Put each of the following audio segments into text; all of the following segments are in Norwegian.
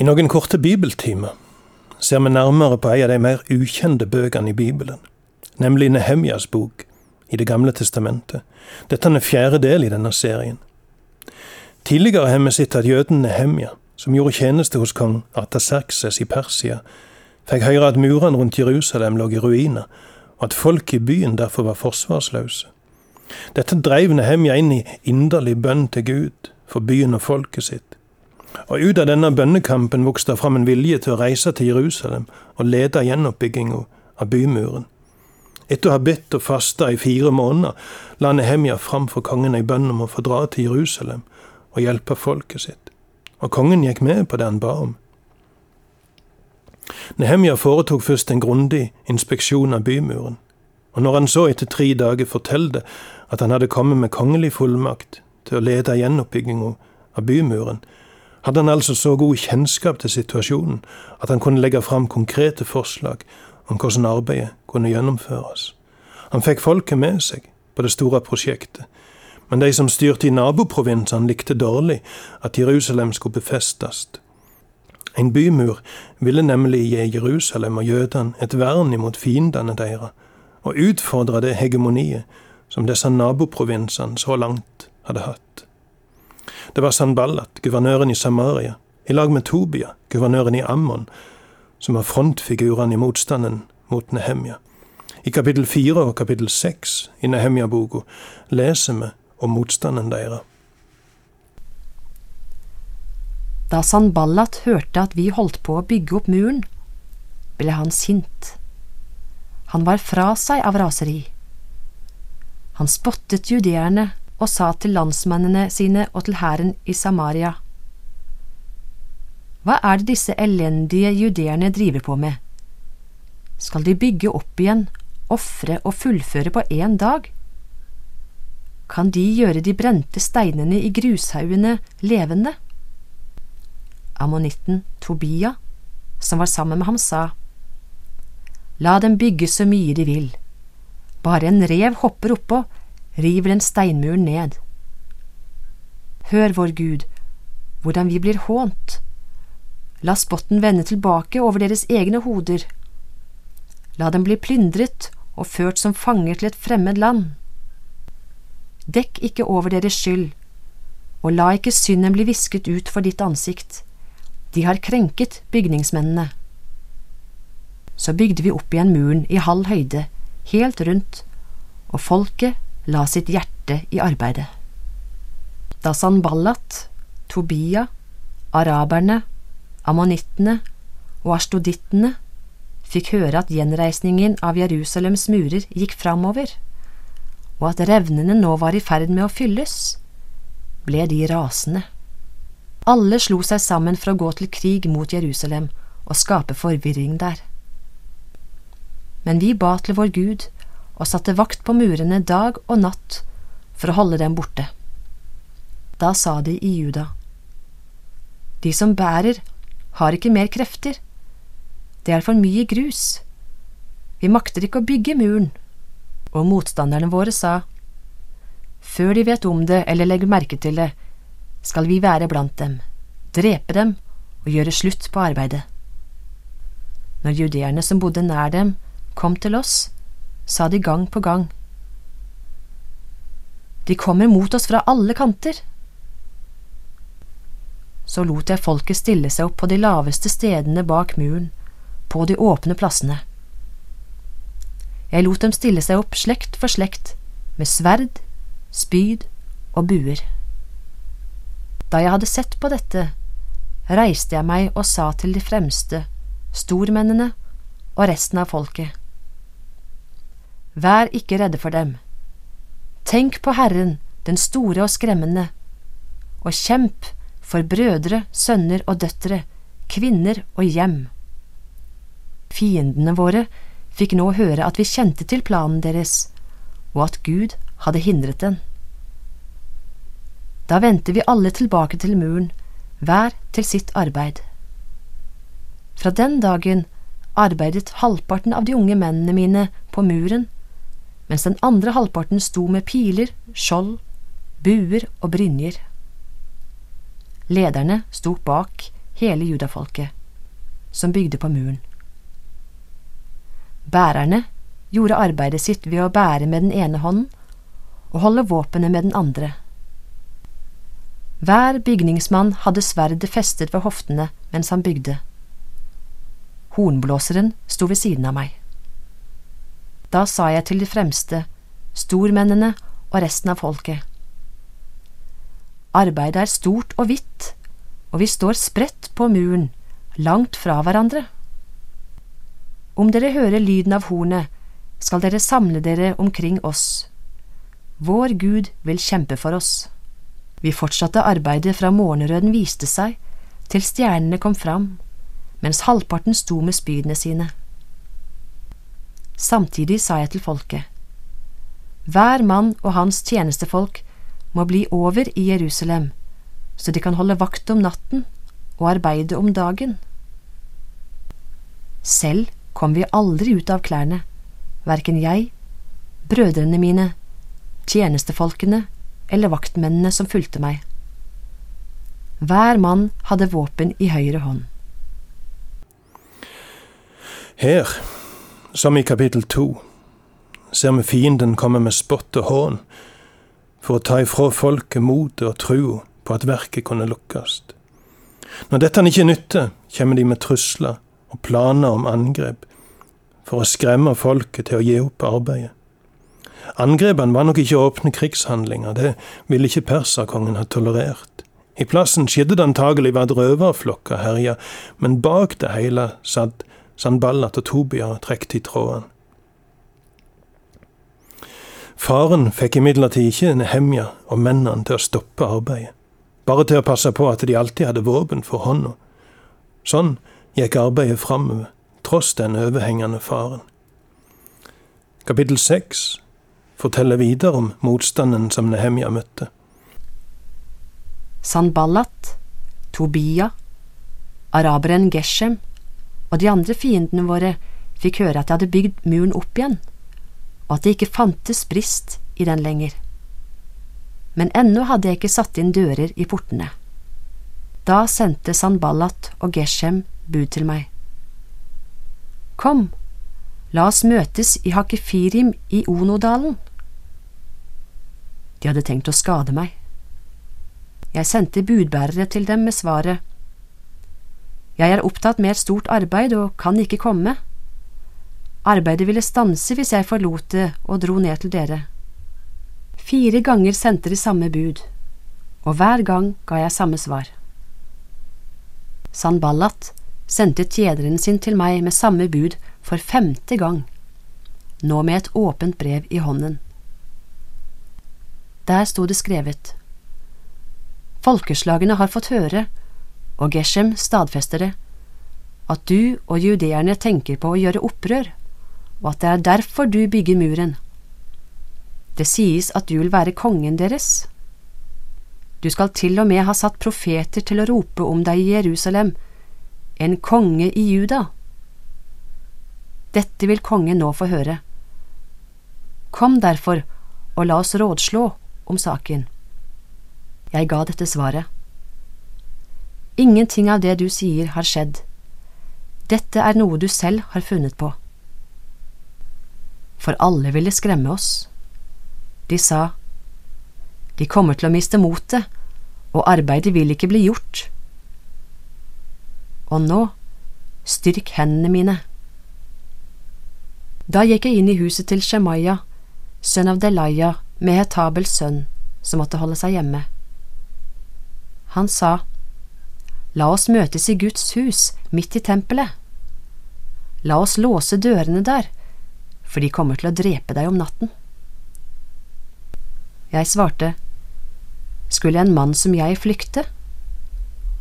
I noen korte bibeltimer ser vi nærmere på en av de mer ukjente bøkene i Bibelen, nemlig Nehemjas bok i Det gamle testamentet. Dette er fjerde del i denne serien. Tidligere har vi sett at jøden Nehemja, som gjorde tjeneste hos kong Artaserkses i Persia, fikk høre at murene rundt Jerusalem lå i ruiner, og at folk i byen derfor var forsvarsløse. Dette dreiv Nehemja inn i inderlig bønn til Gud for byen og folket sitt. Og ut av denne bønnekampen vokste det fram en vilje til å reise til Jerusalem og lede gjenoppbygginga av bymuren. Etter å ha bedt og fasta i fire måneder la Nehemja fram for kongen ei bønn om å få dra til Jerusalem og hjelpe folket sitt. Og kongen gikk med på det han ba om. Nehemja foretok først en grundig inspeksjon av bymuren, og når han så etter tre dager fortalte at han hadde kommet med kongelig fullmakt til å lede gjenoppbygginga av bymuren, hadde han altså så god kjennskap til situasjonen at han kunne legge fram konkrete forslag om hvordan arbeidet kunne gjennomføres. Han fikk folket med seg på det store prosjektet, men de som styrte i naboprovinsene, likte dårlig at Jerusalem skulle befestes. En bymur ville nemlig gi Jerusalem og jødene et vern imot fiendene deres, og utfordre det hegemoniet som disse naboprovinsene så langt hadde hatt. Det var Sanballat, guvernøren i Samaria, i lag med Tobia, guvernøren i Ammon, som var frontfigurene i motstanden mot Nehemja. I kapittel fire og kapittel seks i Nehemja-boka leser vi om motstanden deres. Da Sanballat hørte at vi holdt på å bygge opp muren, ble han sint. Han var fra seg av raseri. Han spottet judeerne og sa til landsmennene sine og til hæren i Samaria. Hva er det disse elendige judeerne driver på med? Skal de bygge opp igjen, ofre og fullføre på én dag? Kan de gjøre de brente steinene i grushaugene levende? Ammonitten Tobia, som var sammen med ham, sa, La dem bygge så mye de vil. Bare en rev hopper oppå, river den steinmuren ned. Hør, vår Gud, hvordan vi blir hånt. La spotten vende tilbake over deres egne hoder. La dem bli plyndret og ført som fanger til et fremmed land. Dekk ikke over deres skyld, og la ikke synden bli visket ut for ditt ansikt. De har krenket bygningsmennene. Så bygde vi opp igjen muren i halv høyde, helt rundt, og folket la sitt hjerte i arbeidet. Da Sanballat, Tobia, araberne, ammonittene og astodittene fikk høre at gjenreisningen av Jerusalems murer gikk framover, og at revnene nå var i ferd med å fylles, ble de rasende. Alle slo seg sammen for å gå til krig mot Jerusalem og skape forvirring der. Men vi ba til vår Gud og satte vakt på murene dag og natt for å holde dem borte. Da sa de i Juda, De som bærer, har ikke mer krefter, det er for mye grus, vi makter ikke å bygge muren. Og motstanderne våre sa, Før de vet om det eller legger merke til det, skal vi være blant dem, drepe dem og gjøre slutt på arbeidet. Når judeerne som bodde nær dem, kom til oss, sa de gang på gang. De kommer mot oss fra alle kanter. Så lot jeg folket stille seg opp på de laveste stedene bak muren, på de åpne plassene. Jeg lot dem stille seg opp slekt for slekt, med sverd, spyd og buer. Da jeg hadde sett på dette, reiste jeg meg og sa til de fremste, stormennene og resten av folket. Vær ikke redde for dem. Tenk på Herren, den store og skremmende, og kjemp for brødre, sønner og døtre, kvinner og hjem. Fiendene våre fikk nå høre at vi kjente til planen deres, og at Gud hadde hindret den. Da vendte vi alle tilbake til muren, hver til sitt arbeid. Fra den dagen arbeidet halvparten av de unge mennene mine på muren mens den andre halvparten sto med piler, skjold, buer og brynjer. Lederne sto bak hele judafolket, som bygde på muren. Bærerne gjorde arbeidet sitt ved å bære med den ene hånden og holde våpenet med den andre. Hver bygningsmann hadde sverdet festet ved hoftene mens han bygde. Hornblåseren sto ved siden av meg. Da sa jeg til de fremste, stormennene og resten av folket. Arbeidet er stort og hvitt, og vi står spredt på muren, langt fra hverandre. Om dere hører lyden av hornet, skal dere samle dere omkring oss. Vår Gud vil kjempe for oss. Vi fortsatte arbeidet fra morgenrøden viste seg, til stjernene kom fram, mens halvparten sto med spydene sine. Samtidig sa jeg til folket, Hver mann og hans tjenestefolk må bli over i Jerusalem, så de kan holde vakt om natten og arbeide om dagen. Selv kom vi aldri ut av klærne, verken jeg, brødrene mine, tjenestefolkene eller vaktmennene som fulgte meg. Hver mann hadde våpen i høyre hånd. Her, som i kapittel to, ser vi fienden komme med spott og hån for å ta ifra folket motet og trua på at verket kunne lukkes. Når dette ikke nytter, kommer de med trusler og planer om angrep for å skremme folket til å gi opp arbeidet. Angrepene var nok ikke åpne krigshandlinger, det ville ikke perserkongen ha tolerert. I plassen skjedde det antagelig ved at røverflokker herja, men bak det hele satt Sanballat og Tobia trekte i tråden. Faren fikk imidlertid ikke Nehemja og mennene til å stoppe arbeidet, bare til å passe på at de alltid hadde våpen for hånda. Sånn gikk arbeidet framover, tross den overhengende faren. Kapittel seks forteller videre om motstanden som Nehemja møtte. Sanballat, Tobia, araberen Geshem og de andre fiendene våre fikk høre at de hadde bygd muren opp igjen, og at det ikke fantes brist i den lenger. Men ennå hadde jeg ikke satt inn dører i portene. Da sendte Sanballat og Geshem bud til meg. Kom, la oss møtes i Hakefirim i Onodalen. De hadde tenkt å skade meg. Jeg sendte budbærere til dem med svaret Jeg er opptatt med et stort arbeid og kan ikke komme. Arbeidet ville stanse hvis jeg forlot det og dro ned til dere. Fire ganger sendte de samme bud, og hver gang ga jeg samme svar. Sanballat sendte tjeneren sin til meg med samme bud for femte gang, nå med et åpent brev i hånden. Der sto det skrevet. Folkeslagene har fått høre, og Geshem stadfester det, at du og judeerne tenker på å gjøre opprør, og at det er derfor du bygger muren. Det sies at du vil være kongen deres. Du skal til og med ha satt profeter til å rope om deg i Jerusalem, en konge i Juda. Dette vil kongen nå få høre. Kom derfor og la oss rådslå om saken. Jeg ga dette svaret. Ingenting av det du sier har skjedd. Dette er noe du selv har funnet på. For alle ville skremme oss. De sa, de kommer til å miste motet, og arbeidet vil ikke bli gjort. Og nå, styrk hendene mine. Da gikk jeg inn i huset til Shemaya, sønn av Delaya, med Hetabels sønn, som måtte holde seg hjemme. Han sa, La oss møtes i Guds hus, midt i tempelet. La oss låse dørene der, for de kommer til å drepe deg om natten. Jeg svarte, Skulle en mann som jeg flykte?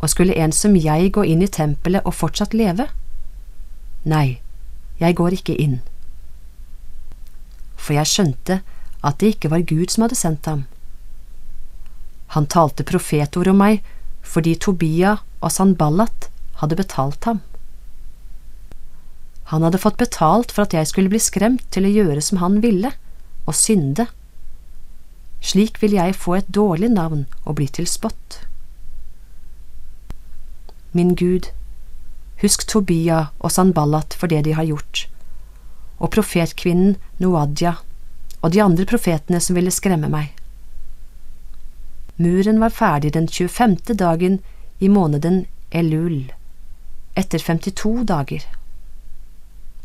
Og skulle en som jeg gå inn i tempelet og fortsatt leve? Nei, jeg går ikke inn. For jeg skjønte at det ikke var Gud som hadde sendt ham. Han talte profetord om meg fordi Tobia og Sanballat hadde betalt ham. Han hadde fått betalt for at jeg skulle bli skremt til å gjøre som han ville, og synde. Slik ville jeg få et dårlig navn og bli til spott. min Gud, husk Tobia og Sanballat for det de har gjort, og profetkvinnen Noadia og de andre profetene som ville skremme meg. Muren var ferdig den 25. dagen i måneden Elul, etter 52 dager.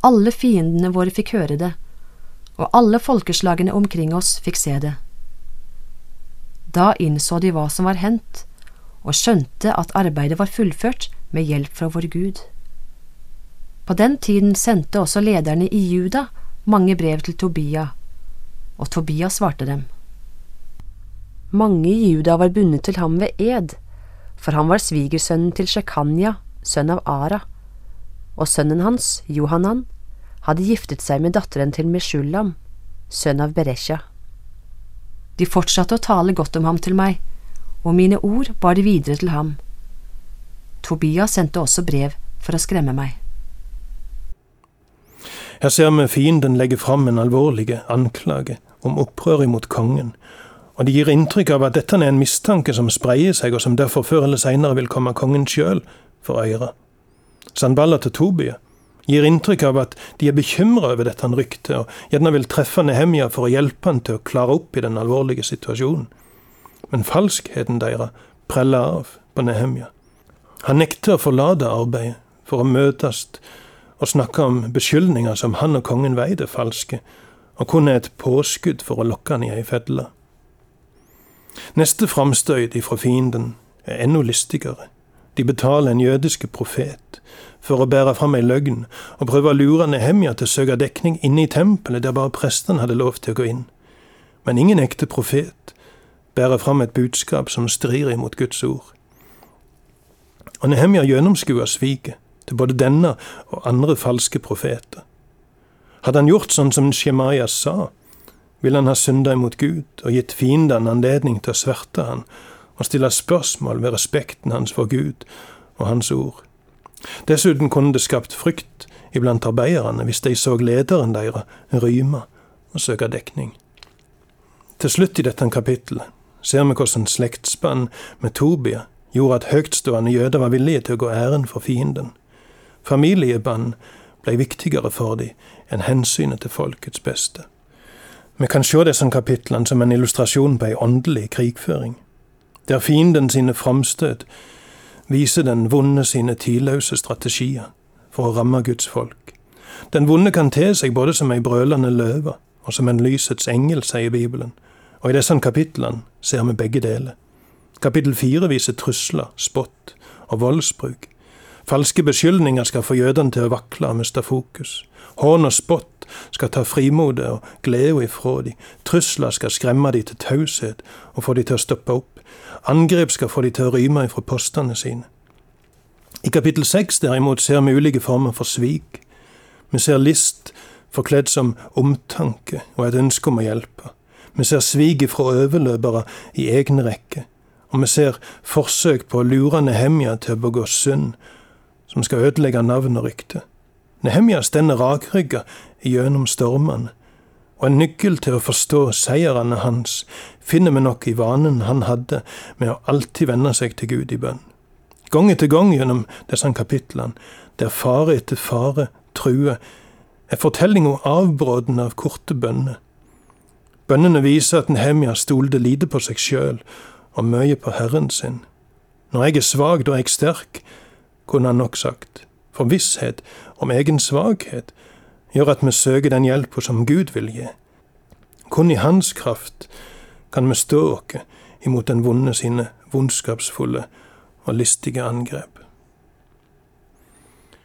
Alle fiendene våre fikk høre det, og alle folkeslagene omkring oss fikk se det. Da innså de hva som var hendt, og skjønte at arbeidet var fullført med hjelp fra vår Gud. På den tiden sendte også lederne i Juda mange brev til Tobia, og Tobia svarte dem. Mange i Juda var bundet til ham ved ed, for han var svigersønnen til Shekanya, sønn av Ara, og sønnen hans, Johanan, hadde giftet seg med datteren til Meshulam, sønn av Beresha. De fortsatte å tale godt om ham til meg, og mine ord bar de videre til ham. Tobias sendte også brev for å skremme meg. Her ser vi fienden legge fram en alvorlig anklage om opprør imot kongen, og det gir inntrykk av at dette er en mistanke som spreier seg, og som derfor før eller seinere vil komme kongen sjøl for øyre. Sanballa til Tobie gir inntrykk av at de er bekymra over dette ryktet, og gjerne vil treffe Nehemja for å hjelpe han til å klare opp i den alvorlige situasjonen. Men falskheten deres preller av på Nehemja. Han nekter å forlate arbeidet for å møtes og snakke om beskyldninger som han og kongen veit er falske, og kun er et påskudd for å lokke han i ei felle. Neste framstøyt ifra fienden er enda listigere. De betaler en jødiske profet for å bære fram ei løgn og prøve å lure Nehemja til å søke dekning inne i tempelet der bare prestene hadde lov til å gå inn. Men ingen ekte profet bærer fram et budskap som strir imot Guds ord. Og Nehemja gjennomskuer sviket til både denne og andre falske profeter. Hadde han gjort sånn som Shemaya sa, ville han ha synda imot Gud og gitt fiendene anledning til å sverte han og stille spørsmål ved respekten hans for Gud og hans ord. Dessuten kunne det skapt frykt iblant arbeiderne hvis de så lederen deres ryme og søke dekning. Til slutt i dette kapittelet ser vi hvordan slektsspann med Tobia gjorde at høytstående jøder var villige til å gå æren for fienden. Familiebånd ble viktigere for dem enn hensynet til folkets beste. Vi kan se disse kapitlene som en illustrasjon på ei åndelig krigføring, der fienden sine framstøt viser den vonde sine tidløse strategier for å ramme Guds folk. Den vonde kan te seg både som ei brølende løve og som en lysets engel, sier Bibelen, og i disse kapitlene ser vi begge deler. Kapittel fire viser trusler, spott og voldsbruk. Falske beskyldninger skal få jødene til å vakle og miste fokus. Hån og spott skal ta frimodet og gleden ifra dem. Trusler skal skremme dem til taushet og få dem til å stoppe opp. Angrep skal få dem til å ryme ifra postene sine. I kapittel seks derimot ser vi ulike former for svik. Vi ser list forkledd som omtanke og et ønske om å hjelpe. Vi ser svik ifra overløpere i egne rekker. Og vi ser forsøk på å lure Nehemja til å begå synd som skal ødelegge navn og rykte. Nehemja stender rakrygga gjennom stormene, og en nøkkel til å forstå seirene hans finner vi nok i vanen han hadde med å alltid vende seg til Gud i bønn. Gang etter gang gjennom disse kapitlene, der fare etter fare truer, er fortellinga avbråten av korte bønner. Bønnene viser at Nehemja stolte lite på seg sjøl og mye på Herren sin. Når jeg er svak, da er jeg sterk, kunne han nok sagt. For visshet om egen svakhet gjør at vi søker den hjelpa som Gud vil gi. Kun i Hans kraft kan vi stå oss imot den vonde sine vondskapsfulle og listige angrep.